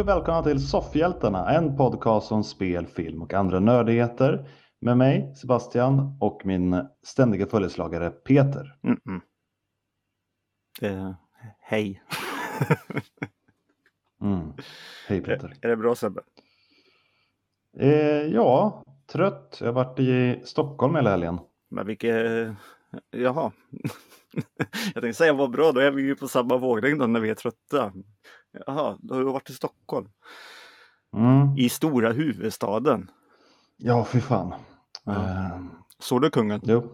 Hej och välkomna till Soffhjältarna, en podcast om spel, film och andra nördigheter med mig Sebastian och min ständiga följeslagare Peter. Mm -mm. Eh, hej. Mm. Hej Peter. Är det bra Sebbe? Eh, ja, trött. Jag har varit i Stockholm hela helgen. Men vilket... Jaha. Jag tänkte säga vad bra, då är vi ju på samma våglängd när vi är trötta. Jaha, då har du varit i Stockholm. Mm. I stora huvudstaden. Ja, fy fan. Ja. Eh, Såg du kungen? jo.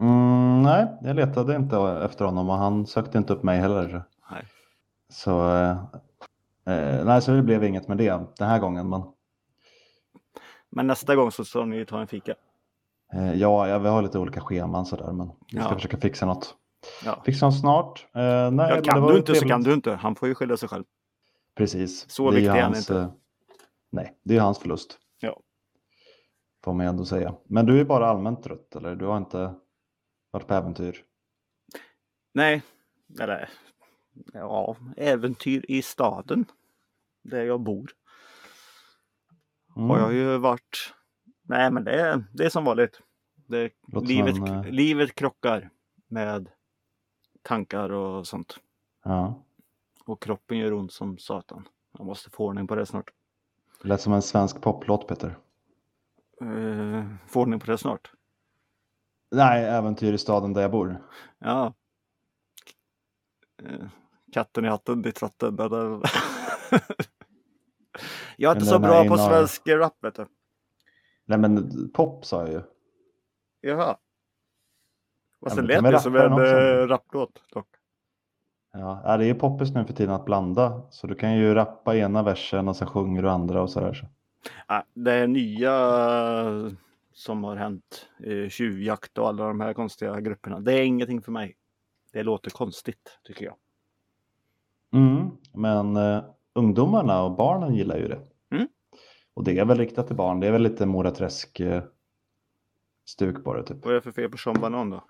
Mm, nej, jag letade inte efter honom och han sökte inte upp mig heller. Nej. Så, eh, nej, så det blev inget med det den här gången. Men Men nästa gång så ska ni ta en fika. eh, ja, ja, vi har lite olika scheman sådär, men vi ska Ja. försöka fixa något. Ja. Fixa något snart. Eh, nej, Ja, kan du inte så trevligt. kan du inte. Han får ju skylla sig själv. Precis. Så Det viktig är han inte. eh, Nej, det är hans förlust. Ja. Får man ändå säga. Men du är bara allmänt trött, eller? Du har inte varit på äventyr? Nej, eller ja, äventyr i staden. Där jag bor. Mm. Har jag ju varit. Nej, men det är, det är som vanligt. Det, livet, en, eh, livet krockar med tankar och sånt. Ja. Och kroppen gör ont som satan. Jag måste få ordning på det snart. Det lät som en svensk poplåt, Peter. Uh, få ordning på det snart. Nej, äventyr i staden där jag bor. Ja. Eh, katten i hatten, ditt är- jag är inte Men så den bra på svensk rap vet du. Nej, men pop sa jag ju. Jaha. Fast Ja, det lät ju som en också? äh, rapplåt dock. Ja, ja, det är poppis nu för tiden att blanda. Så du kan ju rappa ena versen och sen sjunger du andra och sådär. Så. Ah, det är nya som har hänt. Eh, tjuvjakt och alla de här konstiga grupperna. Det är ingenting för mig. Det låter konstigt tycker jag. Mm, men eh, ungdomarna och barnen gillar ju det. Mm. Och det är väl riktat till barn. Det är väl lite Mora Träsk eh, stuk på det typ. Vad är det för fel på Sean Banan då?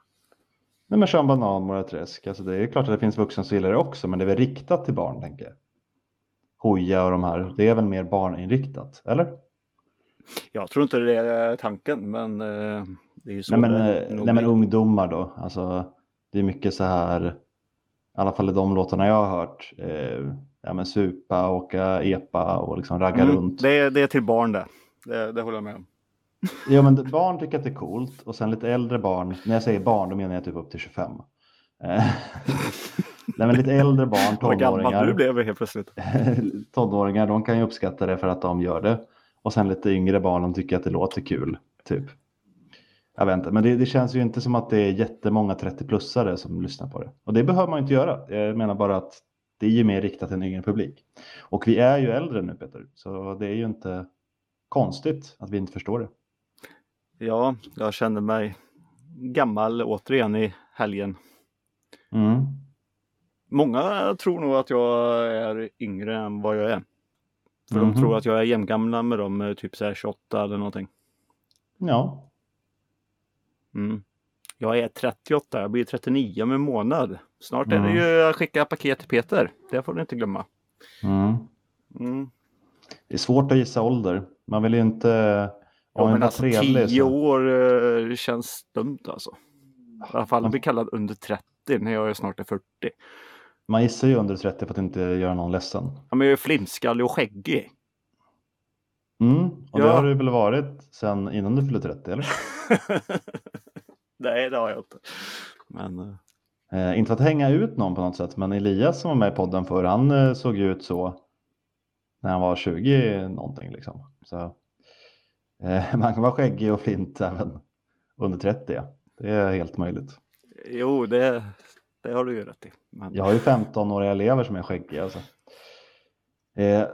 Nej men Sean Banan, Mora Träsk. Alltså det är klart att det finns vuxna som gillar det också. Men det är väl riktat till barn tänker jag. Hoja och de här. Det är väl mer barninriktat, eller? Jag tror inte det är tanken men eh, det är ju så Nej men, eh, nej men ungdomar då. Alltså det är mycket så här. I alla fall i de låtarna jag har hört. Eh, ja men supa, åka epa och liksom ragga Mm, runt. det, är, det är till barn det. det. Det håller jag med om. Ja men barn tycker att det är coolt och sen lite äldre barn, när jag säger barn då menar jag typ upp till 25. Eh, Nej men lite äldre barn, gammal du tonåringar, blev helt plötsligt. tonåringar, de kan ju uppskatta det för att de gör det. Och sen lite yngre barn, de tycker att det låter kul, typ. Jag vet inte, men det, det känns ju inte som att det är jättemånga 30-plussare som lyssnar på det. Och det behöver man ju inte göra. Jag menar bara att det är ju mer riktat till en yngre publik. Och vi är ju äldre nu Peter, så det är ju inte konstigt att vi inte förstår det. Ja, jag kände mig gammal återigen i helgen. Mm. Många tror nog att jag är yngre än vad jag är. För de Mhm. tror att jag är jämngamla med dem, eh, typ så här 28 eller någonting. Ja, Mm. Jag är 38, jag blir 39 om en månad. Snart är det Mm. ju att skicka paket till Peter. Det får du inte glömma. mm. Mm. det är svårt att gissa ålder. Man vill ju inte... Ja, men alltså trevlig 10 så... år eh, känns dumt alltså. I alla fall bli kallad under 30 när jag är snart är 40. Man gissar ju under 30 för att inte göra någon ledsen. Ja, men jag är flintskallig och skäggig. Mm. Och det Ja. har du väl varit sen innan du fyllde 30 eller? Nej, det har jag inte. Men eh, Eh, inte för att hänga ut någon på något sätt, men Elias som var med i podden förr, han eh, såg ju ut så när han var 20 någonting liksom. Så, man kan vara skäggig och flint även under 30. Ja. Det är helt möjligt. jo, det, det har du ju rätt i. Men, Jag har ju 15-åriga elever som är skäggiga. Alltså. Eh,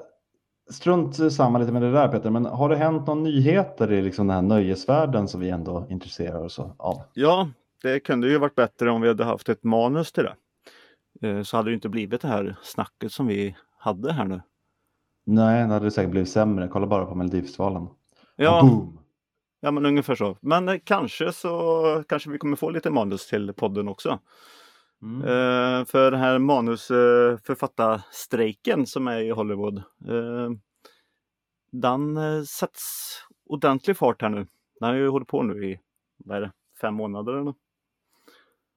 strunt samma lite med det där Peter, men har det hänt någon nyheter i liksom den här nöjesvärlden som vi ändå intresserar oss av? ja, det kunde ju varit bättre om vi hade haft ett manus till det. Eh, Så hade det inte blivit det här snacket som vi hade här nu. Nej, det hade säkert blivit sämre. Kolla bara på Melodifestivalen. Ja, Boom! ja men ungefär så. Men eh, kanske så kanske vi kommer få lite manus till podden också. Mm. Eh, för den här manusförfattarstrejken som är i Hollywood. Eh, den eh, sätts ordentlig fart här nu. Den har ju hållit på nu i, vad är det, fem månader eller.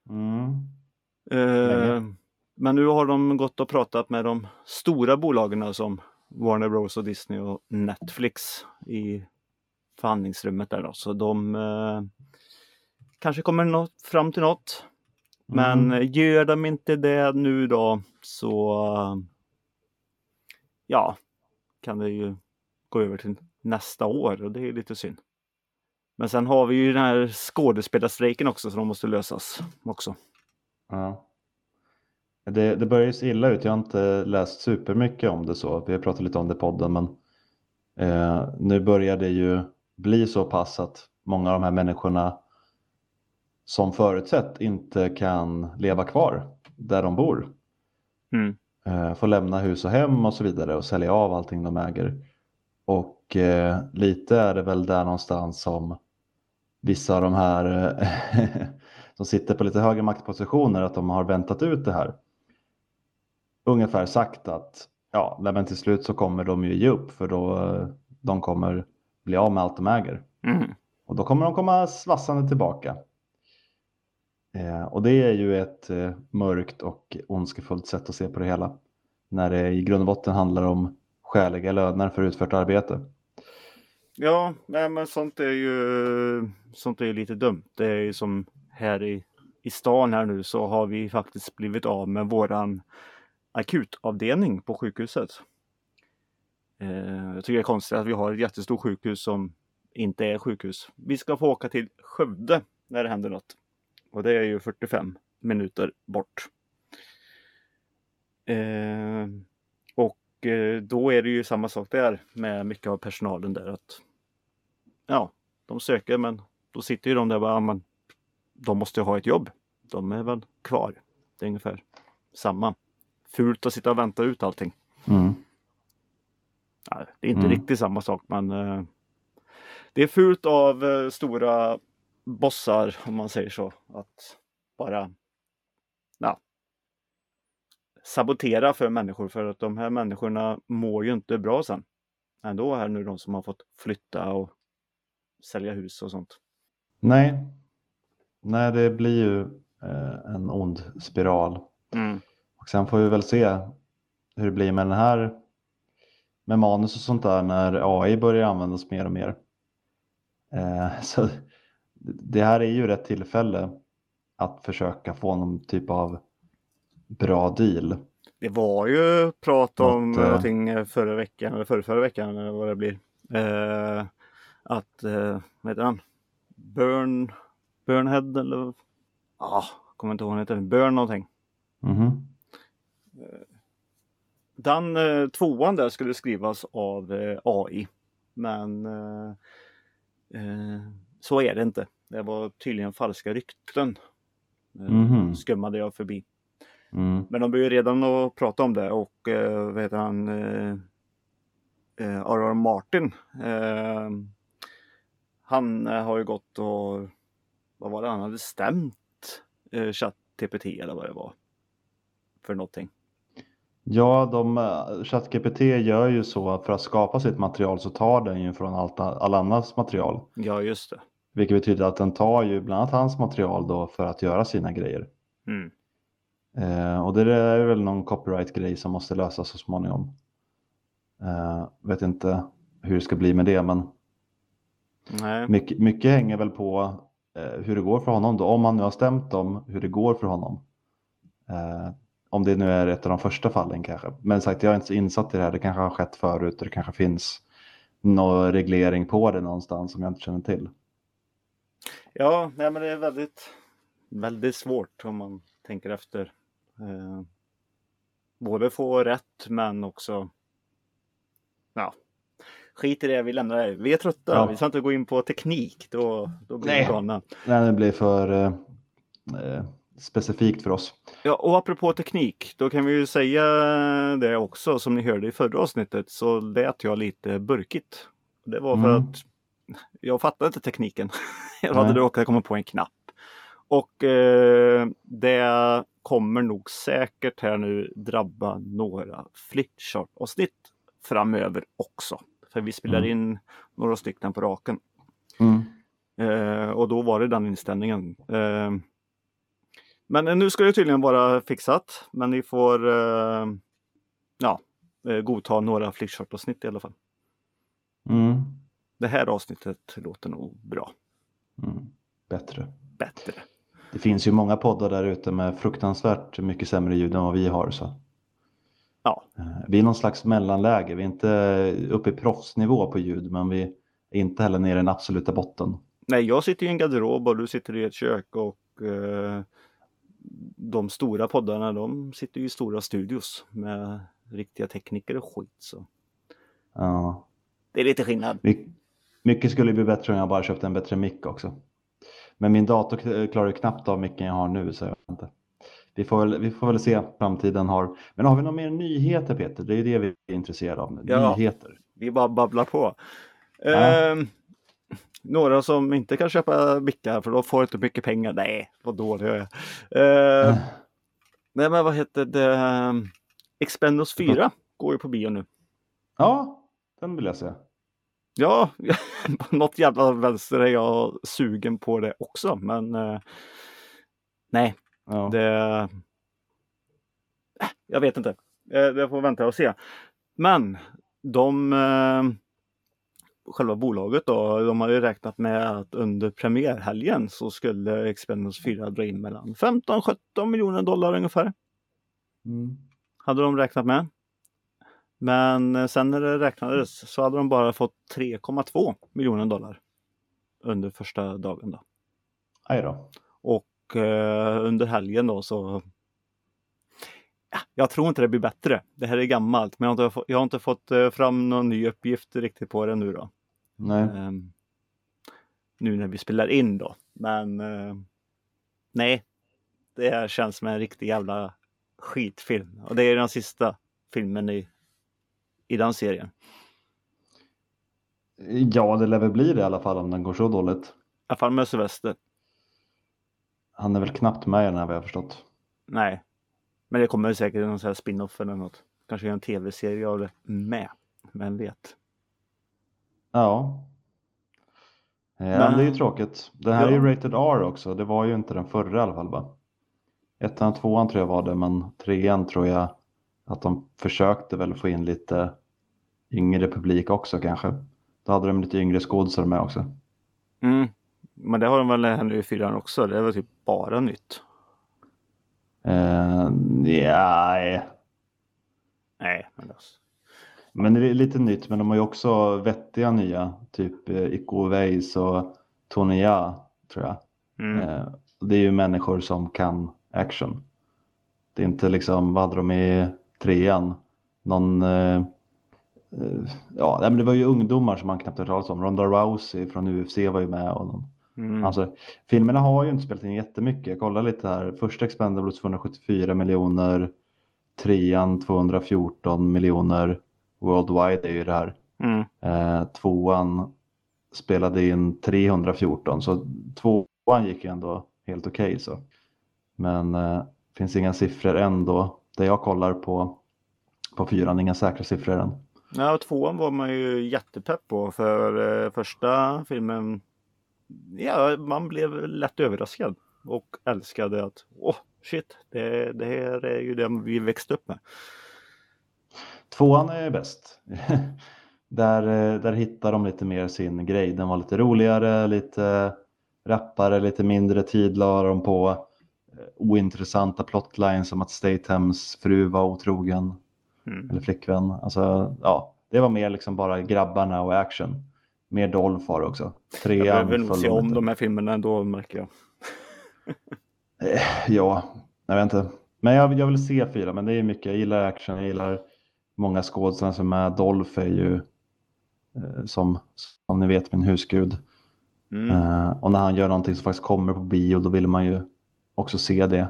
Mm. Men nu har de gått och pratat med de stora bolagen som Warner Bros och Disney och Netflix i förhandlingsrummet där då. Så de eh, kanske kommer nå fram till något. Men Mm. eh, gör de inte det nu då så eh, ja, kan det ju gå över till nästa år och det är lite synd. Men sen har vi ju den här skådespelarstrejken också som måste lösas också. Ja. Det, det börjar ju se illa ut. Jag har inte läst supermycket om det så. Vi har pratat lite om det i podden men eh, nu börjar det ju bli så pass att många av de här människorna som förutsett inte kan leva kvar där de bor. Mm. Eh, får lämna hus och hem och så vidare och sälja av allting de äger. Och eh, lite är det väl där någonstans som vissa av de här eh, som sitter på lite högre maktpositioner att de har väntat ut det här. Ungefär sagt att ja, men till slut så kommer de ju ge upp för då eh, de kommer bli av med allt de äger. Mm. Och då kommer de komma svassande tillbaka. Eh, och det är ju ett eh, mörkt och ondskefullt sätt att se på det hela. När det i grund och botten handlar om skäliga löner för utfört arbete. Ja, nej, men sånt är ju sånt är ju lite dumt. Det är ju som här i, i stan här nu så har vi faktiskt blivit av med våran akutavdelning på sjukhuset. Eh, jag tycker det är konstigt att vi har ett jättestort sjukhus som inte är sjukhus. Vi ska få åka till Skövde när det händer något. Och det är ju 45 minuter bort. Eh, och eh, då är det ju samma sak där med mycket av personalen där att ja, de söker men då sitter ju de där och bara, ja, men de måste ju ha ett jobb. De är väl kvar. Det är ungefär samma. Fult att sitta och vänta ut allting. Mm. Ja, det är inte Mm. riktigt samma sak men eh, det är fult av eh, stora bossar om man säger så. Att bara ja, sabotera för människor för att de här människorna mår ju inte bra sen. Ändå är nu de som har fått flytta och sälja hus och sånt. Nej. Nej, det blir ju eh, en ond spiral. Mm. Och sen får vi väl se hur det blir med den här med manus och sånt där när AI börjar användas mer och mer. Eh, så det här är ju rätt tillfälle att försöka få någon typ av bra deal. Det var ju prat om Att, eh, någonting förra veckan eller förra, förra veckan eller vad det blir. Eh, att, eh, vad heter han? Burn, Burnhead eller? Ja, ah, kommer inte ihåg vad han heter. Burn någonting. Mhm. Den eh, tvåan där skulle skrivas av eh, AI. Men eh, eh, så är det inte. Det var tydligen falska rykten. Mhm. Skummade jag förbi. Mm. Men de börjar ju redan att prata om det och eh, vad heter han? Eh, eh, R.R. Martin. Han har ju gått och vad var det? Han hade stämt eh, ChatGPT eller vad det var. För någonting. Ja, de, eh, ChatGPT gör ju så att för att skapa sitt material så tar den ju från allt, all annans material. Ja, just det. Vilket betyder att den tar ju bland annat hans material då för att göra sina grejer. Mm. Eh, och det är väl någon copyright-grej som måste lösas så småningom. Eh, vet inte hur det ska bli med det, men Nej. mycket, mycket hänger väl på eh, hur det går för honom då. Om han nu har stämt dem, hur det går för honom. Om det nu är ett av de första fallen kanske. Men sagt, jag är inte så insatt i det här. Det kanske har skett förut och det kanske finns någon reglering på det någonstans som jag inte känner till. Ja, nej, men det är väldigt, väldigt svårt om man tänker efter. Eh, både få rätt men också ja, skit i det, vi lämnar det. Vi är trötta, Ja. vi ska inte gå in på teknik. Då, då blir Nej. vi galna. Nej, det blir för eh, eh, specifikt för oss. Ja, och apropå teknik, då kan vi ju säga det också. Som ni hörde i förra avsnittet så lät jag lite burkigt. Det var för Mm. att jag fattade inte tekniken. jag hade råkat komma på en knapp. Och eh, det kommer nog säkert här nu drabba några flickchart-avsnitt framöver också. För vi spelar Mm. in några stycken på raken. Mm. Eh, och då var det den inställningen. Eh, men nu ska det tydligen vara fixat. Men ni får eh, ja, eh, godta några flickchart-avsnitt i alla fall. Mm. Det här avsnittet låter nog bra. Mm. Bättre. Bättre. Det finns ju många poddar där ute med fruktansvärt mycket sämre ljud än vad vi har. Så. Ja. Eh, Vi är någon slags mellanläge. Vi är inte uppe i proffsnivå på ljud men vi är inte heller nere i den absoluta botten. Nej, jag sitter i en garderob och du sitter i ett kök och eh, de stora poddarna de sitter ju i stora studios med riktiga tekniker och skit. Så Ja. det är lite skillnad. My- Mycket skulle bli bättre om jag bara köpte en bättre mick också. Men min dator klarar ju knappt av micken jag har nu så jag vet inte. Vi får, väl, vi får väl se framtiden har. Men har vi några mer nyheter Peter? Det är ju det vi är intresserade av. nu. Ja. Nyheter. Vi bara babblar på. Ja. Ehm, några som inte kan köpa mickar för de får inte mycket pengar. Nej, vad dålig jag är. Ehm, nej, men vad heter det? Expendos 4 går ju på bio nu. Ja, den vill jag se. Ja, på något jävla vänster är jag sugen på det också, men eh, nej, Ja. det... Jag vet inte. Eh, Det får vänta och se. Men de själva bolaget då, de har ju räknat med att under premiärhelgen så skulle Expendables 4 dra in mellan 15-17 miljoner dollar ungefär. Mm. Hade de räknat med. Men eh, sen när det räknades så hade de bara fått 3,2 miljoner dollar under första dagen. Då. Aj då. Och eh, under helgen då så jag tror inte det blir bättre. Det här är gammalt men jag har inte, fått- jag har inte fått eh, fram någon ny uppgift riktigt på det nu då. Nej. Ehm, nu när vi spelar in då. Men eh, nej, det här känns som en riktig jävla skitfilm. Och det är den sista filmen i, i den serien. Ja, det lär väl bli det i alla fall om den går så dåligt. I alla fall med Sylvester. Han är väl knappt med i den här vad jag har förstått. Nej. Men det kommer säkert någon sån här spin-off eller något. Kanske en tv-serie av det med. Vem vet? Ja. Eh, Men- Men det är ju tråkigt. Den här är Ja. ju rated R också. Det var ju inte den förra i alla fall va? Ettan tvåan tror jag var det, men trean tror jag att de försökte väl få in lite yngre publik också kanske. Då hade de lite yngre skådisar med också. Mm. Men det har de väl här nu i fyran också. Det är väl typ bara nytt. Eh, ja, nej. Men men det är lite nytt. Men de har ju också vettiga nya. Typ eh, Iko Uweis och Tony Ja, tror jag. Mm. Eh, det är ju människor som kan action. Det är inte liksom, vad hade de i trean? Någon, eh, ja men det var ju ungdomar som man knappt hört talas om. Ronda Rousey från UFC var ju med. Och någon. Mm. Alltså, filmerna har ju inte spelat in jättemycket. Jag kollar lite här. Första Expendables 274 miljoner. Trean 214 miljoner. Worldwide är ju det här. Mm. Eh, tvåan spelade in 314 så tvåan gick ju ändå helt okej så. Men eh, finns inga siffror än då. Det jag kollar på på fyran, inga säkra siffror än. Ja, och tvåan var man ju jättepepp på för eh, första filmen. Ja, man blev lätt överraskad och älskade att åh shit, det, det här är ju det vi växte upp med. Tvåan är bäst. där, eh, där hittar de lite mer sin grej. Den var lite roligare, lite rappare, lite mindre tid la de på. Eh, Ointressanta plotlines som att Statehams fru var otrogen. Mm. eller flickvän. Alltså, ja, det var mer liksom bara grabbarna och action. Mer Dolph det också. Jag Trean behöver nog se om de här filmerna ändå märker jag. Eh, Ja, jag vet inte. Men jag, jag vill se fyra, men det är mycket. Jag gillar action, jag gillar många skådespelare som är. Dolph är ju eh, som, som ni vet min husgud. Mm. Eh, och när han gör någonting som faktiskt kommer på bio, då vill man ju också se det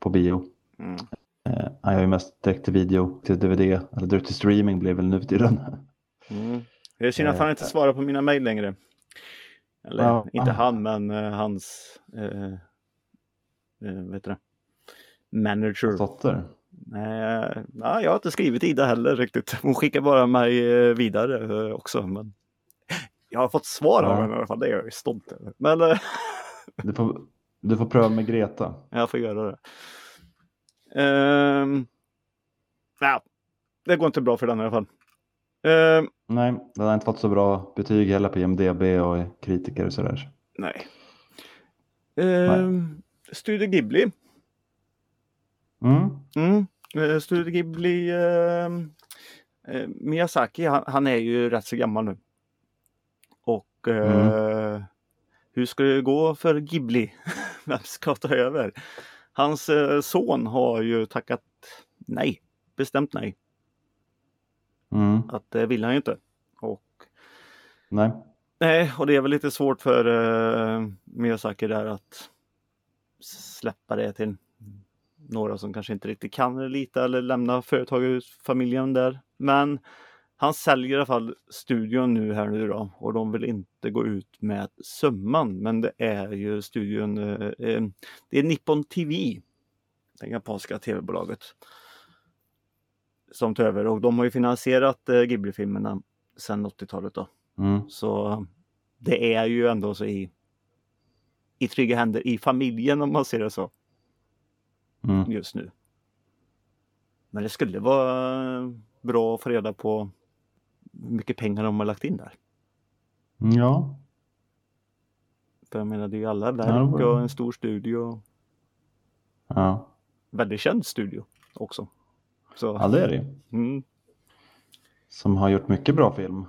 på bio. Mm. Eh, han gör ju mest direkt till video, till DVD, eller direkt till streaming blir väl nu för tiden. Mm. Det är synd att han inte svarar på mina mejl längre. Eller Ja. inte han, men eh, hans eh, eh, vad heter det? Manager. Dotter. Nej, nej, jag har inte skrivit Ida heller riktigt. Hon skickar bara mig eh, vidare eh, också. Men jag har fått svar av Ja. henne i alla fall. Det är jag stolt över. Men eh, Du får, du får pröva med Greta. jag får göra det. Ehm, ja, det går inte bra för den i alla fall. Ehm, Nej, den har inte fått så bra betyg heller på IMDB och kritiker och sådär. nej. Ehm, Studio Ghibli. Mm. Mm. Eh, Studio Ghibli. eh, Miyazaki, han, han är ju rätt så gammal nu. Och eh, hur ska det gå för Ghibli? Vem ska ta över? Hans son har ju tackat nej. Bestämt nej. Mm. Att det vill han ju inte. Och Nej. Nej, och det är väl lite svårt för uh, Miyazaki där att släppa det till några som kanske inte riktigt kan lita eller lämna företaget, familjen där. Men han säljer i alla fall studion nu här nu då och de vill inte gå ut med summan. Men det är ju studion, eh, eh, det är Nippon TV, det japanska tv-bolaget som tar över och de har ju finansierat eh, Ghibli-filmerna sedan 80-talet då. Mm. Så det är ju ändå så i, i trygga händer i familjen om man ser det så Mm. just nu. Men det skulle vara bra att få reda på hur mycket pengar de har lagt in där. Ja. För jag menar det är ju alla verk var- och en stor studio. Ja. Väldigt känd studio också. Så, ja, det är det mm. Som har gjort mycket bra film.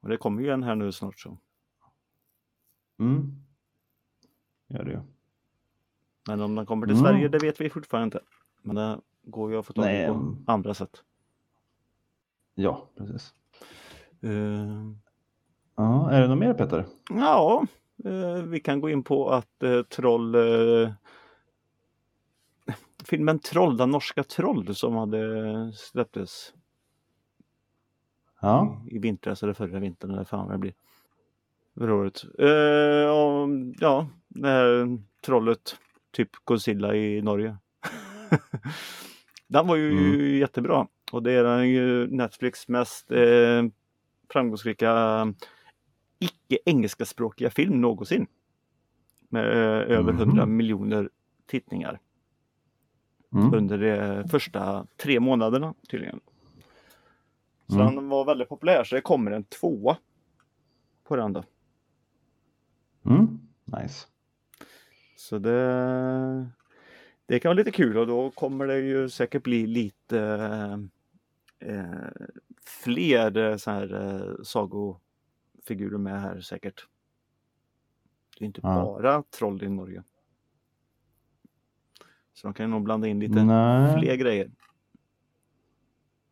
Och det kommer ju en här nu snart så. Mm. Gör det ju. Men om den kommer till Mm. Sverige det vet vi fortfarande inte. Men det går ju att få tag Nej, på andra sätt. Ja, precis. Eh, Ja, är det något mer Peter? Ja, eh, vi kan gå in på att eh, Troll Filmen Troll, den norska Troll som hade släpptes Ja. i, i vintras eller förra vintern eller fan vad det blir. Förra året. Eh, och, ja, det här trollet, typ Godzilla i Norge. den var ju Mm. jättebra och det är den ju Netflix mest eh, framgångsrika icke engelskaspråkiga film någonsin. Med eh, över Mhm. 100 miljoner tittningar Mm. under de första tre månaderna tydligen. Så Mm. den var väldigt populär så det kommer en tvåa på den då. Mm. Nice. Så det, det kan vara lite kul och då kommer det ju säkert bli lite eh, fler eh, så här eh, sagofigurer med här säkert. Det är inte Ja. bara troll i Norge. Så de kan nog blanda in lite Nej. fler grejer.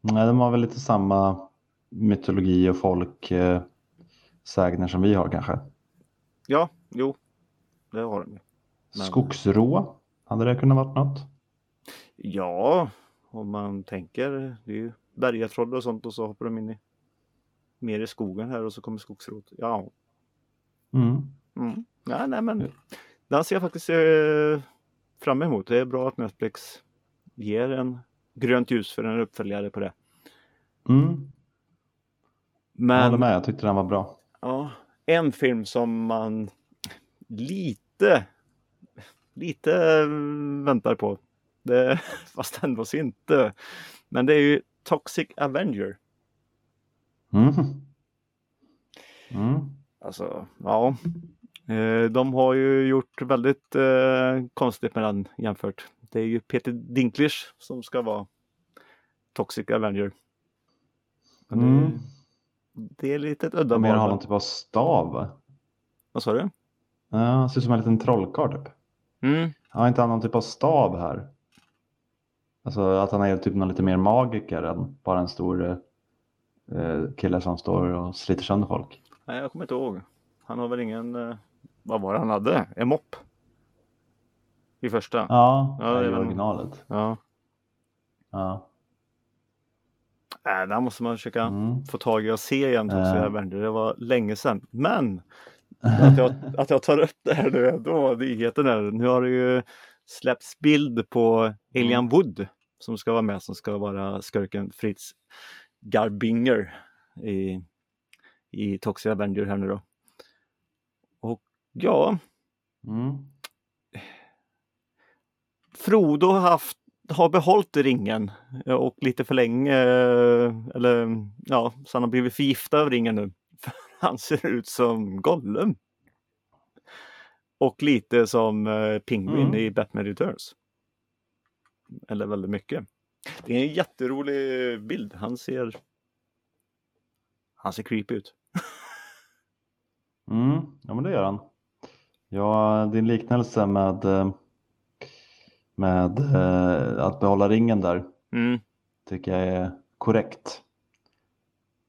Nej, de har väl lite samma mytologi och folksägner sägner som vi har kanske. Ja, jo, det har de. Men- Skogsrå, hade det kunnat varit något? Ja, om man tänker, det är ju bergatroll och sånt och så hoppar de in i mer i skogen här och så kommer skogsrot. Ja, Mm. mm. ja nej men den ser jag faktiskt eh, fram emot. Det är bra att Netflix ger en grönt ljus för en uppföljare på det. Mm. Jag Men håller med, jag tyckte den var bra. ja, en film som man lite, lite väntar på. Det, fast ändå inte. Men det är ju Toxic Avenger. Mm. Mm. Alltså, ja. Eh, De har ju gjort väldigt eh, konstigt med den jämfört. Det är ju Peter Dinklage som ska vara Toxic Avenger. Men det, Mm. det är lite ett udda De mer har någon typ av stav. va? Vad sa du? Ja, han ser ut som en liten trollkarl typ. Mm. Har inte han någon typ av stav här? Alltså att han är typ någon lite mer magiker än bara en stor eh, kille som står och sliter sönder folk. Nej, jag kommer inte ihåg. Han har väl ingen, eh, vad var det han hade? En mopp? I första? Ja, Ja, var- originalet. Ja. Ja. Äh, där måste man försöka Mm. få tag i och se igen. Avenger. Det var länge sedan. Men att jag, att jag tar upp det här nu då, nyheten är, nu har det ju släppts bild på Elian Wood som ska vara med, som ska vara skurken Fritz Garbinger i, i Toxic Avenger här nu då. Ja, Mm. Frodo har haft har behållit ringen eh, och lite för länge, eh, eller ja, så han har blivit förgiftad av ringen nu. Han ser ut som Gollum. Och lite som eh, Penguin Mm. i Batman Returns. Eller väldigt mycket. Det är en jätterolig bild. Han ser Han ser creepy ut. Mm. Ja, men det gör han. Ja, din liknelse med, eh, med eh, att behålla ringen där Mm. tycker jag är korrekt.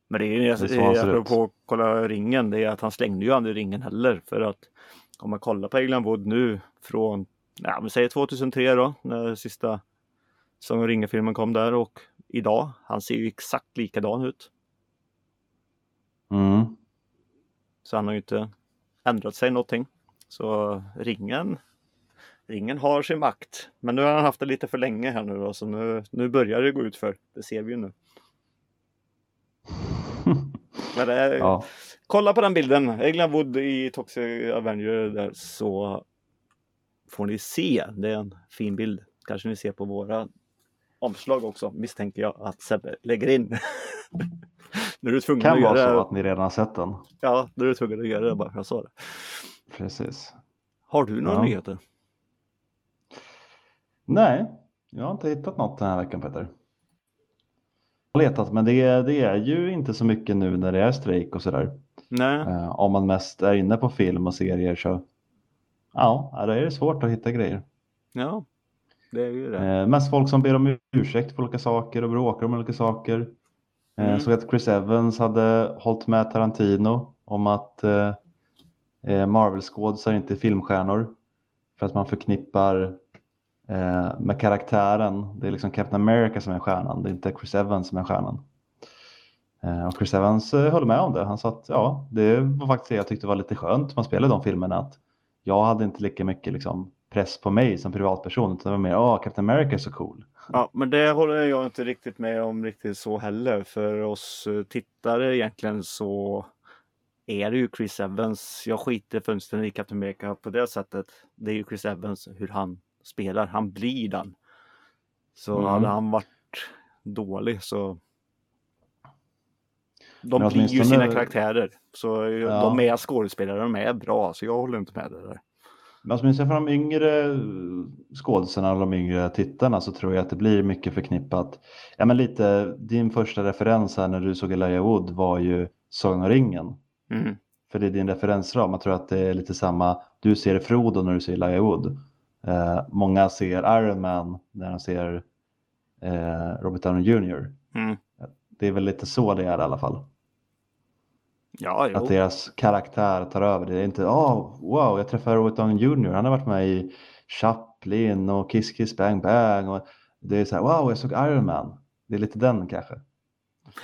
Men det är ju Det är apropå att kolla ringen, det är att han slängde ju aldrig ringen heller. För att om man kollar på England Wood nu från, ja men säg 2003 då, när sista Sång och ringen-filmen kom där och idag, han ser ju exakt likadan ut. Mm. Så han har ju inte ändrat sig någonting. Så ringen, ringen har sin makt. Men nu har han haft det lite för länge här nu då, så nu, nu börjar det gå ut för. Det ser vi ju nu. Men är, ja. Kolla på den bilden, England Wood i Toxic Avenger där så får ni se. Det är en fin bild. Kanske ni ser på våra omslag också misstänker jag att Sebbe lägger in. nu är du tvungen kan att vara göra så att ni redan sett den. Ja, nu är du tvungen att göra det bara för att jag sa det. Precis. Har du några Ja. nyheter? Nej, jag har inte hittat något den här veckan Peter. Jag har letat, men det är, det är ju inte så mycket nu när det är strejk och sådär. Nej, Eh, om man mest är inne på film och serier så ja, då är det svårt att hitta grejer. ja. Det är ju det. Eh, mest folk som ber om ursäkt för olika saker och bråkar om olika saker. Eh, Mm. Såg att Chris Evans hade hållit med Tarantino om att eh, eh, Eh, Marvel-skådisar inte filmstjärnor. För att man förknippar eh, med karaktären. Det är liksom Captain America som är stjärnan, det är inte Chris Evans som är stjärnan. Eh, och Chris Evans eh, höll med om det. Han sa att ja, det var faktiskt det jag tyckte var lite skönt man spelade de filmerna. Att jag hade inte lika mycket liksom, press på mig som privatperson utan det var mer, oh, Captain America är så cool. Ja, men det håller jag inte riktigt med om riktigt så heller. För oss eh, tittare egentligen så är det ju Chris Evans. Jag skiter fullständigt i Captain America på det sättet. Det är ju Chris Evans hur han spelar. Han blir den. Så Mm. hade han varit dålig så de Men blir ju sina karaktärer. Så eh, Ja. de är skådespelare, de är bra. Så jag håller inte med det där. Men åtminstone för de yngre skådisarna och de yngre tittarna så tror jag att det blir mycket förknippat. Ja men lite, din första referens här när du såg Elijah Wood var ju Sagan om ringen. Mm. För det är din referensram. Jag tror att det är lite samma, du ser Frodo när du ser Elijah Wood. Eh, många ser Iron Man när de ser eh, Robert Downey Jr. Mm. Det är väl lite så det är i alla fall. Ja, jo. Att deras karaktär tar över. Det är inte, oh, wow, jag träffade Robert Downey Jr. Han har varit med i Chaplin och Kiss Kiss Bang Bang. Och det är så här, wow, jag såg Iron Man. Det är lite den kanske.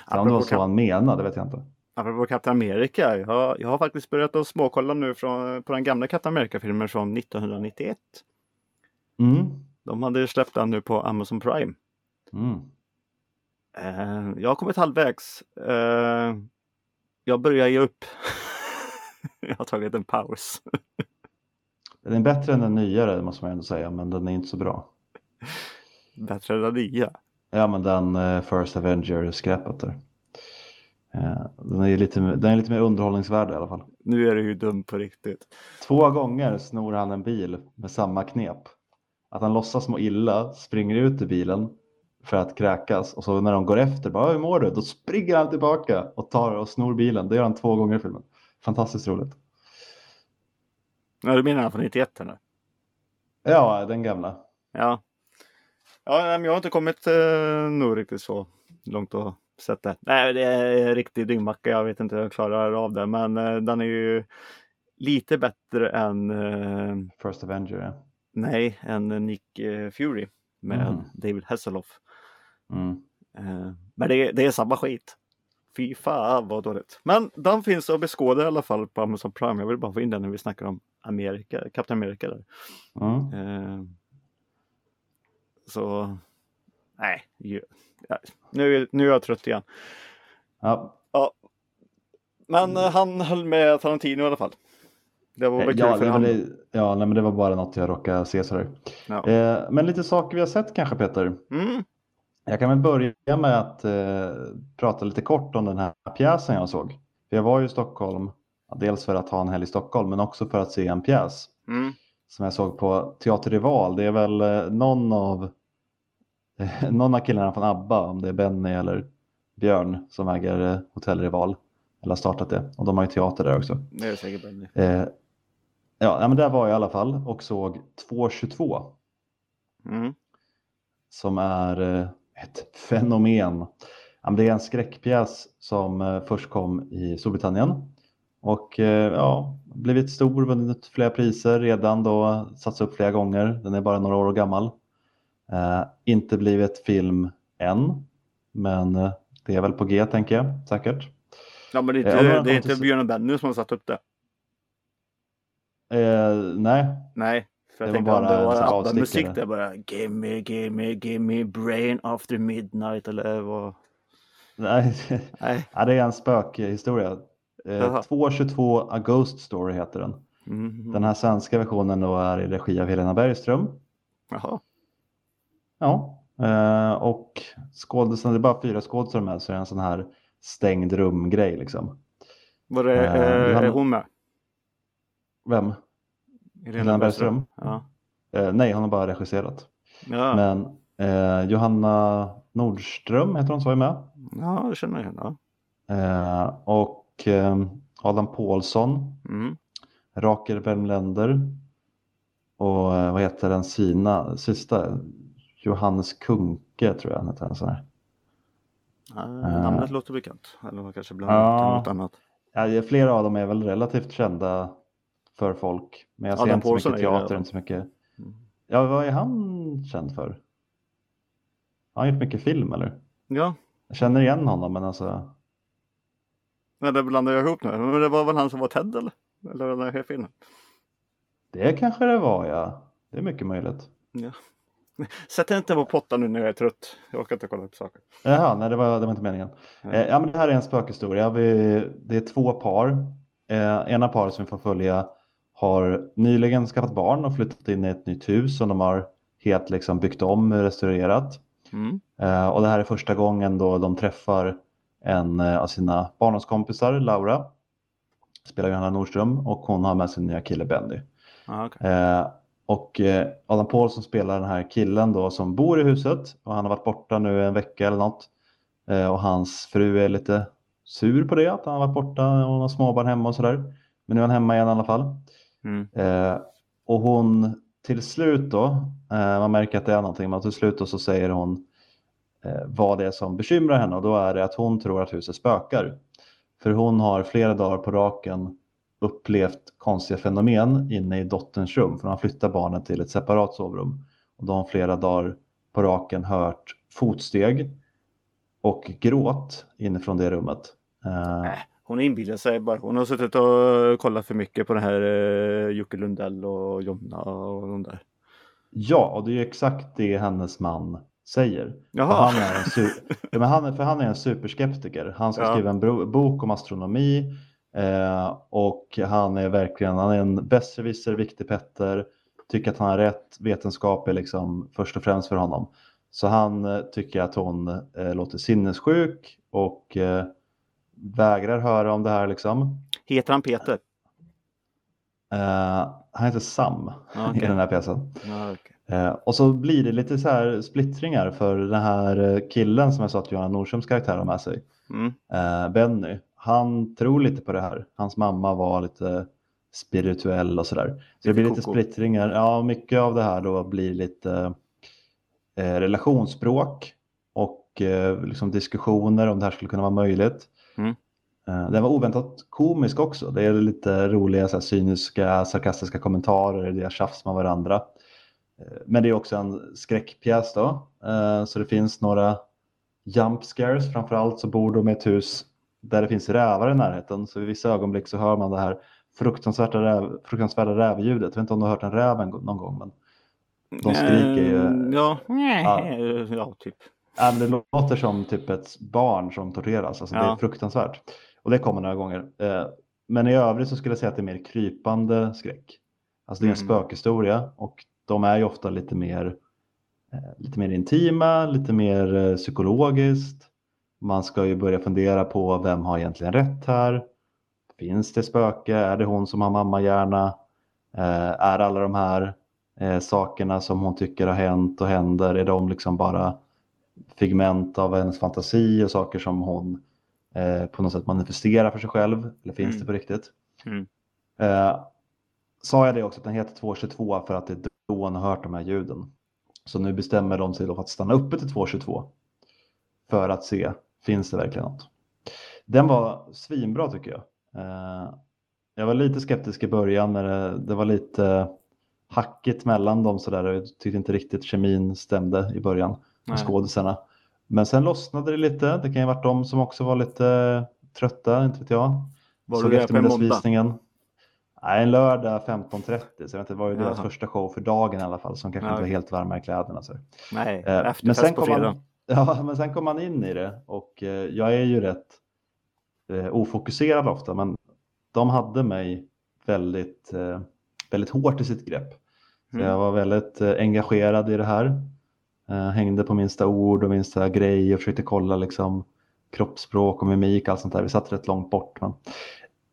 Om det var så han menade, det vet jag inte. Apropå Captain America. Jag, jag har faktiskt börjat att småkolla nu från, på den gamla Captain America-filmen från 1991. Mm. De hade släppt den nu på Amazon Prime. Mm. Eh, jag har kommit halvvägs. Eh, jag börjar ge upp. jag har tagit en paus. Den är bättre än den nyare, måste man ändå säga, men den är inte så bra. Bättre än den nya. Ja, men den eh, First Avenger-skräpet där. Eh, den, är lite, den är lite mer underhållningsvärd i alla fall. Nu är det ju dum på riktigt. Två gånger snor han en bil med samma knep. Att han låtsas må illa, springer ut ur bilen för att kräkas och så när de går efter, bara hur mår du? Då springer han tillbaka och tar och snor bilen. Det gör han två gånger i filmen. Fantastiskt roligt. Ja, du menar den från 91 här nu? Ja, den gamla. Ja. Ja, men jag har inte kommit eh, nog riktigt så långt och sett det. Nej, det är en riktig dyngmacka. Jag vet inte hur jag klarar av det, men eh, den är ju lite bättre än eh, First Avenger, ja. nej, än Nick eh, Fury med Mm. David Hasselhoff. Mm. Eh, men det, är- det är samma skit. Fy fan vad dåligt. Men den finns att beskåda i alla fall på Amazon Prime. Jag vill bara få in den när vi snackar om Amerika, Kapten Amerika. Där. Mm. Eh, så nej, ja, nu, nu är jag trött igen. Ja, Men eh, han höll med Tarantino i alla fall. Det var väl kul ja, för honom. det, ja nej, men det var bara något jag råkade se sådär. Ja. Eh, men lite saker vi har sett kanske Peter. Mm, Jag kan väl börja med att eh, prata lite kort om den här pjäsen jag såg. För Jag var ju i Stockholm, ja, dels för att ha en helg i Stockholm, men också för att se en pjäs mm, som jag såg på Teater Rival. Det är väl eh, någon av någon av killarna från ABBA, om det är Benny eller Björn som äger eh, Hotell Rival, eller har startat det. Och de har ju teater där också. det är säkert Benny. Eh, ja, men där var jag i alla fall och såg 222 Mm, som är eh, ett fenomen. Det är en skräckpjäs som eh, först kom i Storbritannien och ja, blivit stor, vunnit flera priser redan då, satts upp flera gånger. Den är bara några år gammal. Eh, inte blivit film än, men eh, det är väl på G tänker jag säkert. Ja men det är Eh, inte, om jag det är inte Björn och Benny som har satt upp det. Eh, nej, Nej, för jag Det var tänkte om bara det var ABBA-musik avstickare. där bara Gimme, gimme, gimme brain after midnight eller vad. nej. Nej. ja, det är en spökhistoria. Eh, Jaha. 222 A Ghost Story heter den. Mm. Den här svenska versionen då är i regi av Helena Bergström. Jaha. Ja, eh, och skådisarna, det är bara fyra skådespelare med så det är en sån här stängd rumgrej liksom. Var det, Eh, eh, är hon med? Vem? Helena Bergström? Ja. Eh, nej, hon har bara regisserat. Ja. Men eh, Johanna Nordström heter hon så är med. ja, det känner. Ja. Eh, och eh, Adam Pålsson, Mm. Rakel Värmländer och eh, vad heter den sina, sista? Johannes Kunke tror jag han heter. Sån här. Ja, Eh. namnet låter bekant. Eller kanske blandat Ja. något annat. Ja, flera av dem är väl relativt kända för folk. Men jag ser Adam inte så mycket teater, inte så mycket. Mm. Ja, vad är han känd för? Har han gjort mycket film eller? Ja, Jag känner igen honom men alltså. men det blandar jag ihop nu. Men det var väl han som var Ted eller? Eller den här filmen? Det kanske det var ja. Det är mycket möjligt. Ja. Sätt inte på pottan nu när jag är trött. Jag orkar inte kolla på saker. Jaha, nej det var, det var inte meningen. Eh, ja, men det här är en spökhistoria. Vi, det är två par. Eh, ena par som vi får följa har nyligen skaffat barn och flyttat in i ett nytt hus som de har helt liksom byggt om och restaurerat. Mm. Eh, och det här är första gången då de träffar en eh, av sina barndomskompisar, Laura. Spelar Johanna Nordström och hon har med sin nya kille Benny. Ja, okej. Eh, och eh, Adam Pålsson spelar den här killen då som bor i huset och han har varit borta nu en vecka eller något. Eh, och hans fru är lite sur på det, att han har varit borta och hon har småbarn hemma och sådär. Men nu är han hemma igen i alla fall. Mm. Eh, och hon till slut då, man märker att det är någonting, men till slut då så säger hon vad det är som bekymrar henne och då är det att hon tror att huset spökar. För hon har flera dagar på raken upplevt konstiga fenomen inne i dotterns rum, för hon har flyttat barnen till ett separat sovrum. Och de har flera dagar på raken hört fotsteg och gråt inifrån det rummet. Eh, Äh, hon inbillar sig bara. Hon har suttit och kollat för mycket på det här eh, Jocke Lundell och Jonna och de där. Ja, och det är ju exakt det hennes man säger. Han, är en ja, men han, är- för han är en superskeptiker. Han ska Ja. skriva en bok om astronomi eh, och han är verkligen han är en besserwisser, viktig Petter. Tycker att han har rätt. Vetenskap är liksom först och främst för honom. Så han eh, tycker att hon eh, låter sinnessjuk och eh, vägrar höra om det här liksom. Heter han Peter? Eh, han heter Sam Ja, i okej. den här pjäsen. Ja, okej. Eh, och så blir det lite så här splittringar för den här killen som jag sa att Johanna Nordströms karaktär har med sig, Mm. Benny. Han tror lite på det här. Hans mamma var lite spirituell och sådär. Så det blir lite splittringar. Ja, mycket av det här då blir lite eh, relationsspråk och eh, liksom diskussioner om det här skulle kunna vara möjligt. Mm. Eh, Den var oväntat komisk också. Det är lite roliga så här, cyniska, sarkastiska kommentarer, det är tjafs med varandra. Eh, Men det är också en skräckpjäs då. Eh, Så det finns några jump scares. Framförallt så bor de i ett hus där det finns rävar i närheten. Så i vissa ögonblick så hör man det här fruktansvärda, räv, fruktansvärda rävljudet. Jag vet inte om du har hört en räv någon gång, men de skriker ju. Eh, Ja, Ja. ja typ. Ja, det låter som typ ett barn som torteras. Alltså, Det är Ja. fruktansvärt. Och det kommer några gånger. Eh, Men i övrigt så skulle jag säga att det är mer krypande skräck. Alltså det är en Mm. spökhistoria och de är ju ofta lite mer, eh, lite mer intima, lite mer eh, psykologiskt. Man ska ju börja fundera på vem har egentligen rätt här? Finns det spöke? Är det hon som har mammahjärna? Eh, Är alla de här eh, sakerna som hon tycker har hänt och händer, är de liksom bara figment av hennes fantasi och saker som hon eh, på något sätt manifesterar för sig själv? Eller finns Mm. det på riktigt? Mm. Eh, sa jag det också att den heter 222 för att det är då hon har hört de här ljuden. Så nu bestämmer de sig då för att stanna uppe till 222 för att se, finns det verkligen något? Den var svinbra tycker jag. Eh, jag var lite skeptisk i början när det, det var lite hackigt mellan dem sådär. Jag tyckte inte riktigt kemin stämde i början med Nej. skådisarna. Men sen lossnade det lite. Det kan ju varit de som också var lite trötta, inte vet jag. Var Såg du eftermiddagsvisningen. Nej, en lördag 15.30. Så jag vet det var ju deras Jaha. första show för dagen i alla fall. Som kanske Ja, inte var helt varma i kläderna. Så. Nej, Eh, men, efterfest sen på fredag. ja, men sen kom man in i det och eh, jag är ju rätt eh, ofokuserad ofta. Men de hade mig väldigt, eh, väldigt hårt i sitt grepp. Mm. jag var väldigt engagerad i det här. Hängde på minsta ord och minsta grej och försökte kolla liksom kroppsspråk och mimik och allt sånt där. Vi satt rätt långt bort. Men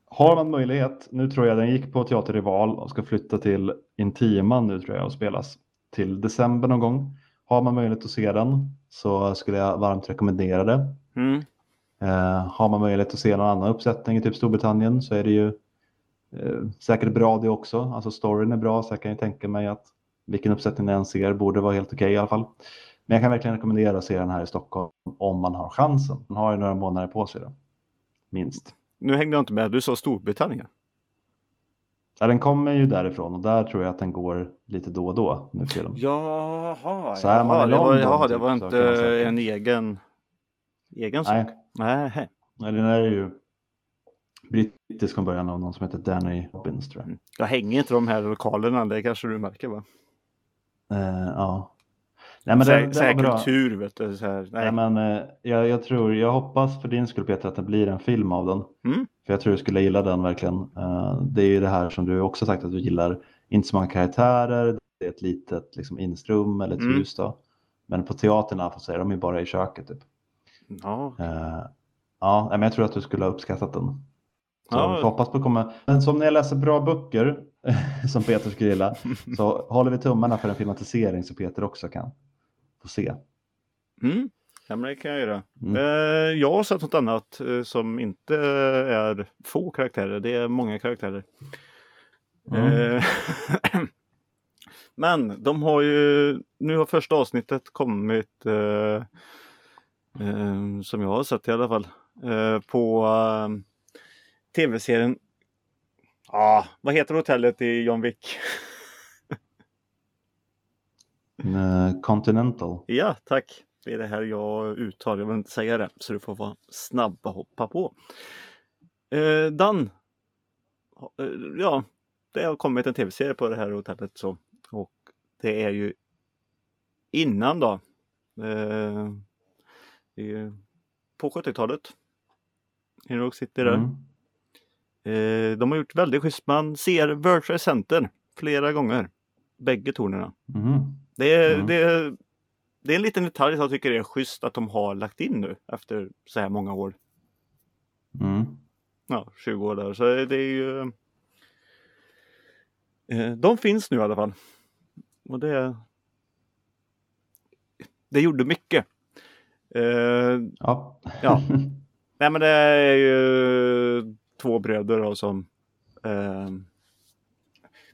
har man möjlighet, nu tror jag den gick på Teater Rival och ska flytta till Intiman nu tror jag och spelas till december någon gång. Har man möjlighet att se den så skulle jag varmt rekommendera det. Mm. Eh, har man möjlighet att se någon annan uppsättning i typ Storbritannien så är det ju eh, säkert bra det också. Alltså storyn är bra så jag kan ju tänka mig att vilken uppsättning ni än ser borde vara helt okej i alla fall. Men jag kan verkligen rekommendera att se den här i Stockholm om man har chansen. Man har ju några månader på sig då. Minst. Nu hängde jag inte med, du sa Storbritannien. Ja, den kommer ju därifrån och där tror jag att den går lite då och då nu för. Jaha, Så är man jaha, i det var, London, jaha, det typ, var så inte man en egen, egen sak. Nej, Nej. nej, den är ju brittisk från början av någon som heter Danny Robbins tror jag. Jag hänger inte de här lokalerna, det kanske du märker va? Eh, ja. Nej, men så här, den så här bra. kultur vet du. Så här, nej. Nej, men, eh, jag, jag tror, jag hoppas för din skull Peter att det blir en film av den. Mm. För jag tror du skulle gilla den verkligen. Eh, det är ju det här som du också sagt att du gillar. Inte så många karaktärer, det är ett litet liksom, instrum eller ett Mm. hus då. Men på teatern fall så är de ju bara i köket typ. Ja, Eh, ja, men jag tror att du skulle ha uppskattat den. Så Ja. hoppas på att komma. Men som när jag läser bra böcker, som Peter skulle gilla, så håller vi tummarna för en filmatisering så Peter också kan få se. mm. Ja men det kan jag göra. Mm. Eh, jag har sett något annat eh, som inte är få karaktärer, det är många karaktärer. Mm. Eh, Men de har ju, nu har första avsnittet kommit eh, eh, som jag har sett i alla fall eh, på tv-serien ah, vad heter hotellet i John Wick? Continental. ja, tack. Det är det här jag uttalar. Jag vill inte säga det så du får vara snabb och hoppa på. Eh, Dan. Eh, ja, det har kommit en tv-serie på det här hotellet så. Och det är ju innan då. Eh, på 70-talet. I New City där. Mm. Eh, de har gjort väldigt schysst. Man ser Trade Center flera gånger. Bägge tornen. Mhm. Det är, Mm. det, är, det är en liten detalj som jag tycker är schysst att de har lagt in nu efter så här många år. Mm. Ja, 20 år där. Så det är ju... Eh, de finns nu i alla fall. Och det... Det gjorde mycket. Eh, Ja. Ja. Nej men det är ju två bröder då som eh,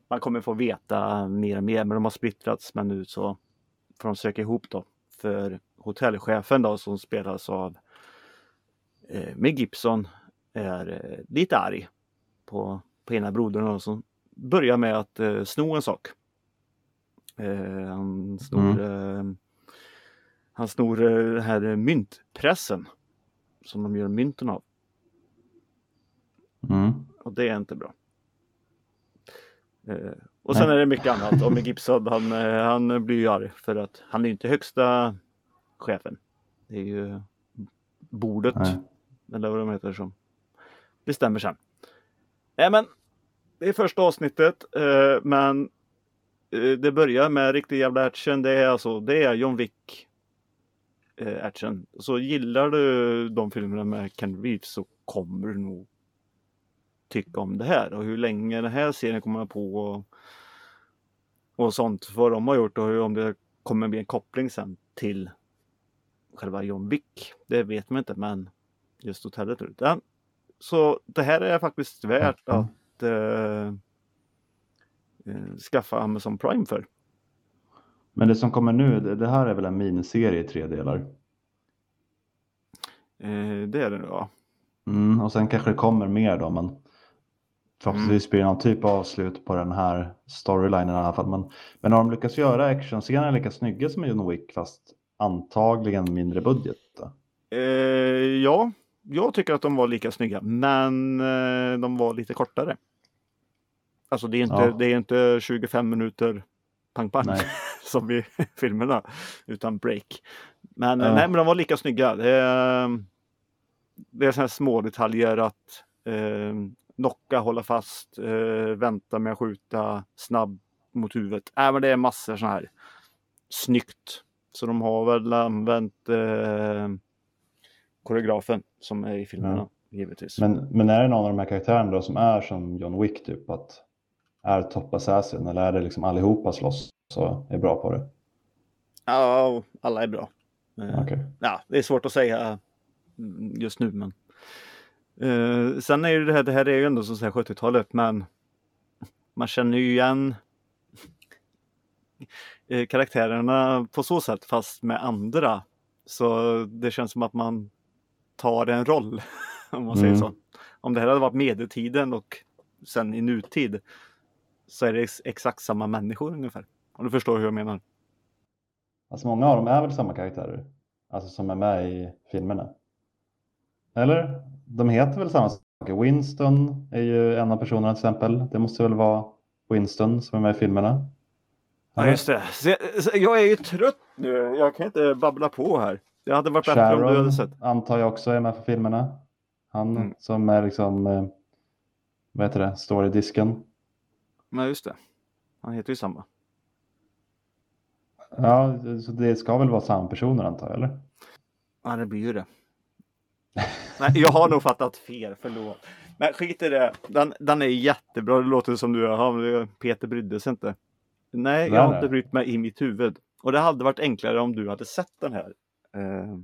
man kommer få veta mer och mer men de har splittrats men nu så får de söka ihop då för hotellchefen då som spelas av eh, Mel Gibson är eh, lite arg på, på ena brodern då, som börjar med att eh, sno en sak. Eh, han snor eh, han snor eh, den här myntpressen som de gör mynten av. Mm. Och det är inte bra. Och sen Nej. är det mycket annat. Och med Gibson, han, eh, han blir ju arg för att han är inte högsta chefen. Det är ju bordet, Nej. eller vad de heter, som bestämmer sen. Nej men, det är första avsnittet, eh, men eh, det börjar med riktig jävla action. Det är alltså, det är John Wick action. Så gillar du de filmerna med Ken Reeves så kommer du nog tycka om det här och hur länge den här serien kommer på och, och sånt. Vad de har gjort och hur, om det kommer bli en koppling sen till själva John Wick. Det vet man inte men just hotellet. Ja. Så det här är faktiskt värt mm. att eh, eh, skaffa Amazon Prime för. Men det som kommer nu, det, det här är väl en miniserie i tre delar? Eh, det är det ja. Mm, och sen kanske det kommer mer då, men förhoppningsvis blir det någon typ av avslut på den här storylinen i alla fall. Men, men har de lyckats göra actionscenerna lika snygga som John Wick fast antagligen mindre budget? Eh, ja, jag tycker att de var lika snygga, men eh, de var lite kortare. Alltså det är inte, ja. det är inte 25 minuter pang pang som i filmerna, utan break. Men, ja. nej, men de var lika snygga. Det är, det är sådana små detaljer att eh, knocka, hålla fast, eh, vänta med att skjuta, snabb mot huvudet. Äh, men det är massor sådana här. Snyggt. Så de har väl använt eh, koreografen som är i filmerna. Ja. Givetvis. Men, men är det någon av de här karaktärerna då som är som John Wick typ? Att är top assassin eller är det liksom allihopa slåss så är bra på det? Ja, alla är bra. Eh, okay. Ja, det är svårt att säga mm, just nu men Uh, sen är ju det här, det här är ju ändå så 70-talet men man känner ju igen uh, karaktärerna på så sätt fast med andra. Så det känns som att man tar en roll om man säger mm. så. Om det här hade varit medeltiden och sen i nutid så är det exakt samma människor ungefär. Om du förstår hur jag menar. Alltså många av dem är väl samma karaktärer? Alltså som är med i filmerna? Eller? De heter väl samma saker? Winston är ju en av personerna till exempel. Det måste väl vara Winston som är med i filmerna? Ja just det. Jag är ju trött nu. Jag kan inte babbla på här. Det hade varit bättre Sharon, om du hade sett. antar jag också är med för filmerna. Han mm. som är liksom, eh, vad heter det, står i disken. Nej just det. Han heter ju samma. Ja, så det ska väl vara samma personer antar jag, eller? Ja, det blir ju det. Nej, jag har nog fattat fel, förlåt. Men skit i det. Den, den är jättebra. Det låter som du, ja, Peter brydde sig inte. Nej, jag har inte brytt mig i mitt huvud. Och det hade varit enklare om du hade sett den här eh,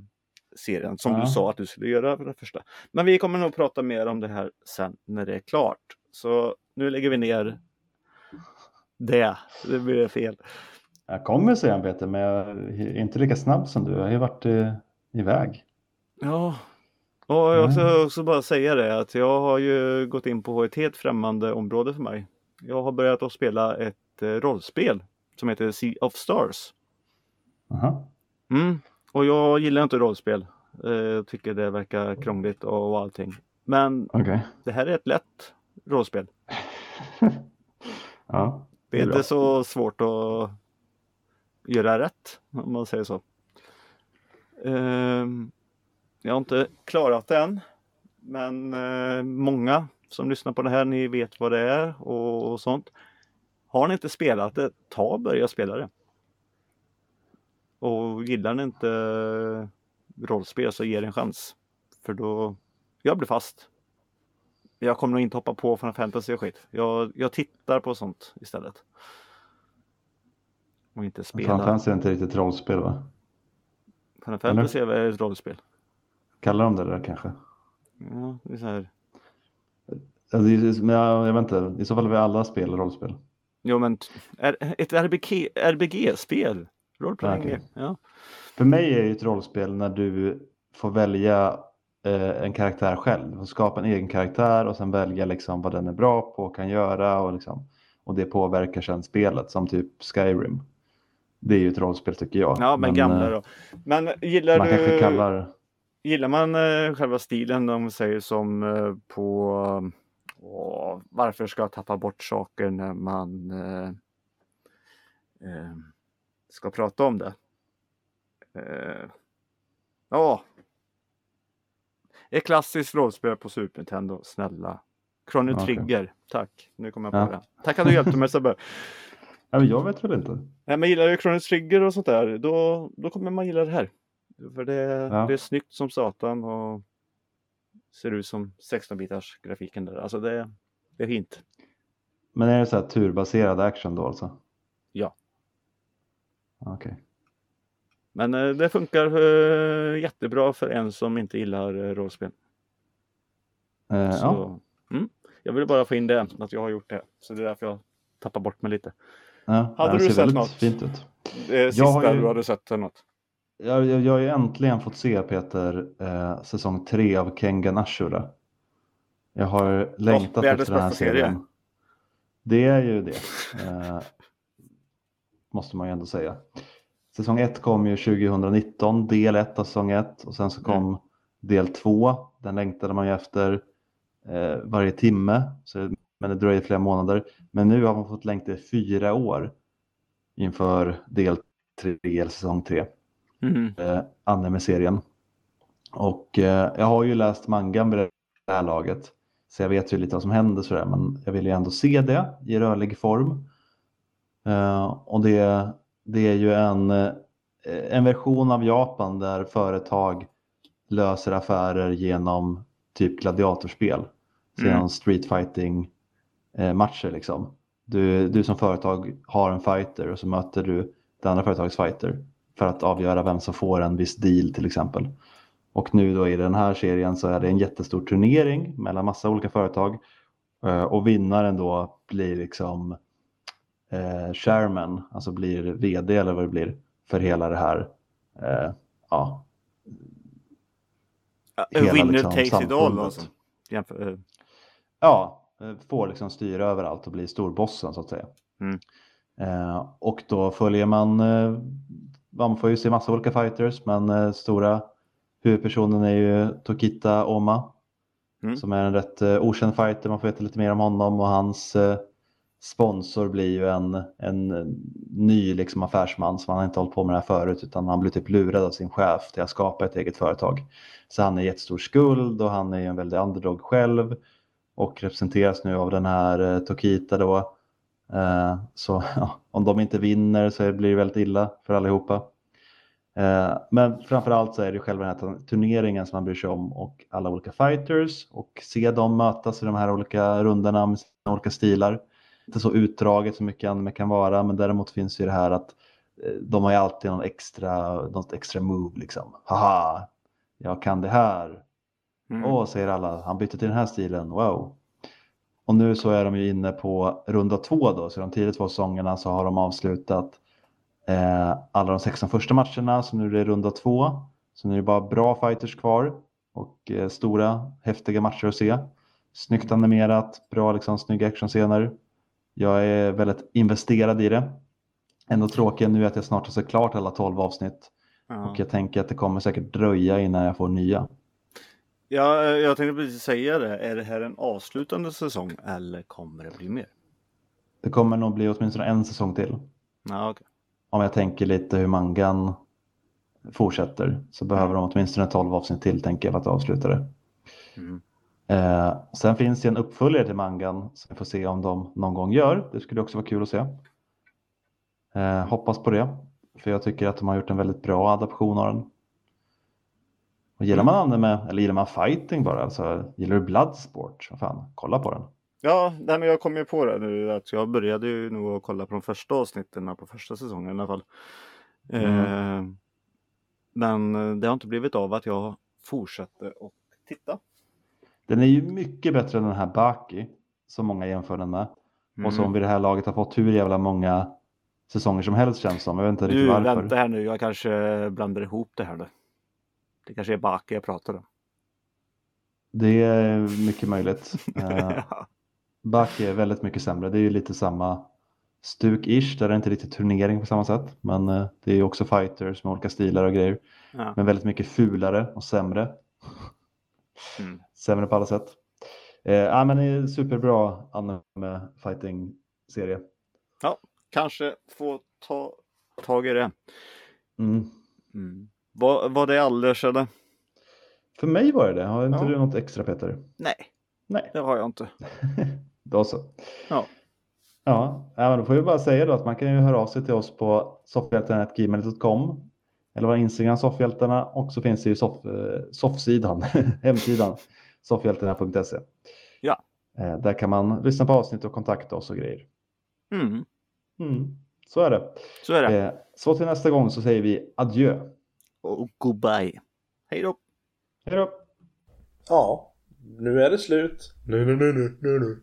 serien som ja. du sa att du skulle göra för det första. Men vi kommer nog prata mer om det här sen när det är klart. Så nu lägger vi ner det. Det blir fel. Jag kommer se en Peter, men jag är inte lika snabb som du. Jag har ju varit eh, iväg. Ja, och jag ska också bara säga det att jag har ju gått in på ett helt främmande område för mig. Jag har börjat att spela ett eh, rollspel som heter Sea of Stars. Aha. Mm. Och jag gillar inte rollspel. Eh, jag tycker det verkar krångligt och allting. Men okay. det här är ett lätt rollspel. ja, det är, det är inte så svårt att göra rätt om man säger så. Um, jag har inte klarat det än. Men eh, många som lyssnar på det här, ni vet vad det är och, och sånt. Har ni inte spelat det, ta och börja spela det. Och gillar ni inte rollspel så ge det en chans. För då, jag blir fast. Jag kommer nog inte hoppa på från fantasy och skit. Jag, jag tittar på sånt istället. Och inte spela. Final Fantasy är inte riktigt rollspel va? Final Fantasy är ett rollspel. Kallar de det där kanske? Ja, det är så här. Alltså, men jag, jag vet inte, i så fall är vi alla spel rollspel. Jo men ett RBG, RBG-spel. Rollplaying okay. ja. För mig är det ett rollspel när du får välja eh, en karaktär själv. Skapa en egen karaktär och sen välja liksom vad den är bra på och kan göra. Och, liksom, och det påverkar sen spelet som typ Skyrim. Det är ju ett rollspel tycker jag. Ja, men, men gamla eh, då. Men gillar man du... kanske kallar Gillar man eh, själva stilen, de säger som eh, på Och varför ska jag tappa bort saker när man eh, eh, ska prata om det? Eh, ja. Ett klassiskt rollspel på Super Nintendo, snälla. Chrono Okej. Trigger, tack. Nu kommer jag på Ja. det. Tack att du hjälpte mig Sebbe. Ja, men jag vet väl inte. Nej, men gillar du Chrono Trigger och sånt där, då, då kommer man gilla det här. För det, Ja. det är snyggt som satan och ser ut som 16-bitars grafiken där. Alltså det, det är fint. Men är det så här turbaserad action då alltså? Ja. Okej. Men eh, det funkar eh, jättebra för en som inte gillar eh, rollspel. Eh, ja. Så, mm, jag vill bara få in det, att jag har gjort det. Så det är därför jag tappar bort mig lite. ja. Hade du sett något? fint ut. Det sista har ju- du hade sett något? Jag, jag, jag har ju äntligen fått se Peter eh, säsong tre av Kengan Ashura. Jag har längtat världens efter den här bästa serie. serien. Det är ju det. Eh, måste man ju ändå säga. Säsong 1 kom ju 2019, del 1 av säsong 1 och sen så kom del 2. Den längtade man ju efter eh, varje timme, så, men det dröjde flera månader. Men nu har man fått längta i fyra år inför del 3, eller säsong 3 Mm. eh, anime-serien. Och eh, jag har ju läst mangan vid det här laget. Så jag vet ju lite vad som händer sådär. Men jag vill ju ändå se det i rörlig form. Eh, och det, det är ju en, eh, en version av Japan där företag löser affärer genom typ gladiatorspel. Så Mm. Genom street fighting eh, matcher liksom. Du, du som företag har en fighter och så möter du det andra företagets fighter för att avgöra vem som får en viss deal till exempel. Och nu då i den här serien så är det en jättestor turnering mellan massa olika företag Eh, och vinnaren då blir liksom eh, chairman, alltså blir vd eller vad det blir för hela det här eh, ja, A Hela winner liksom takes it all alltså. Jämför, eh, Ja, eh, får liksom styra överallt och bli storbossen så att säga. Mm. Eh, och då följer man, eh, man får ju se massa olika fighters men eh, stora huvudpersonen är ju Tokita Oma Mm. som är en rätt eh, okänd fighter, man får veta lite mer om honom och hans eh, sponsor blir ju en, en ny liksom, affärsman som han har inte hållit på med det här förut utan han blir typ lurad av sin chef till att skapa ett eget företag. Så han är jättestor skuld och han är ju en väldig underdog själv och representeras nu av den här Tokita då. Eh, så ja, om de inte vinner så blir det väldigt illa för allihopa. Eh, men framförallt så är det själva den här turneringen som man bryr sig om och alla olika fighters och se dem mötas i de här olika rundorna med sina olika stilar. Inte så utdraget som mycket anime kan vara men däremot finns ju det här att eh, de har ju alltid någon extra, något extra move liksom. Haha, jag kan det här. mm. Åh, säger alla, han bytte till den här stilen, wow. Och nu så är de ju inne på runda två då, så de tidigare två säsongerna så har de avslutat eh, alla de 16 första matcherna, så nu är det runda två. Så nu är det bara bra fighters kvar och eh, stora häftiga matcher att se. Snyggt animerat, bra liksom snygga actionscener. Jag är väldigt investerad i det. Ändå tråkiga nu är att jag snart har sett klart alla 12 avsnitt Ja. och jag tänker att det kommer säkert dröja innan jag får nya. Ja, eh, jag tänkte precis säga det. Är det här en avslutande säsong eller kommer det bli mer? Det kommer nog bli åtminstone en säsong till. Ja, okej. Om jag tänker lite hur mangan fortsätter så behöver de åtminstone 12 avsnitt till tänker jag för att avsluta det. Mm. Eh, sen finns det en uppföljare till mangan som vi får se om de någon gång gör. Det skulle också vara kul att se. Eh, hoppas på det. För jag tycker att de har gjort en väldigt bra adaption av den. Och gillar man anime, eller gillar man fighting bara, alltså gillar du Bloodsport, fan, kolla på den. Ja, nej, men jag kom ju på det nu att jag började ju nog att kolla på de första avsnitten på första säsongen i alla fall. Mm. Eh, men eh, det har inte blivit av att jag fortsatte och titta. Den är ju mycket bättre än den här Baki, som många jämför den med. Och som Mm. vid det här laget har fått hur jävla många säsonger som helst känns som. Jag vet inte riktigt Du, varför. vänta här nu, jag kanske blandar ihop det här nu. Det kanske är Baki jag pratar om. Det är mycket möjligt. Eh, Ja. Baki är väldigt mycket sämre. Det är ju lite samma stuk-ish. Där är det inte riktigt turnering på samma sätt. Men eh, det är ju också fighters med olika stilar och grejer. Ja. Men väldigt mycket fulare och sämre. Mm. Sämre på alla sätt. Eh, ja, men det är superbra anime fighting-serie. Kanske få ta tag i det. Mm. Mm. Var, var det alldeles eller? För mig var det det. Har inte Ja. du något extra Peter? Nej, Nej, det har jag inte. då så. Ja. Ja, men då får vi bara säga då att man kan ju höra av sig till oss på soffhjältarna.gmail.com eller våra Instagram soffhjältarna och så finns det ju soff, eh, soffsidan, hemsidan soffhjältarna.se. Ja. Eh, Där kan man lyssna på avsnitt och kontakta oss och grejer. Mm. Mm, så är det. Så är det. Eh, Så till nästa gång så säger vi adjö. Och goodbye. Hej då. Hej då! Ja, nu är det slut. Nu, nu, nu, nu, nu, nu.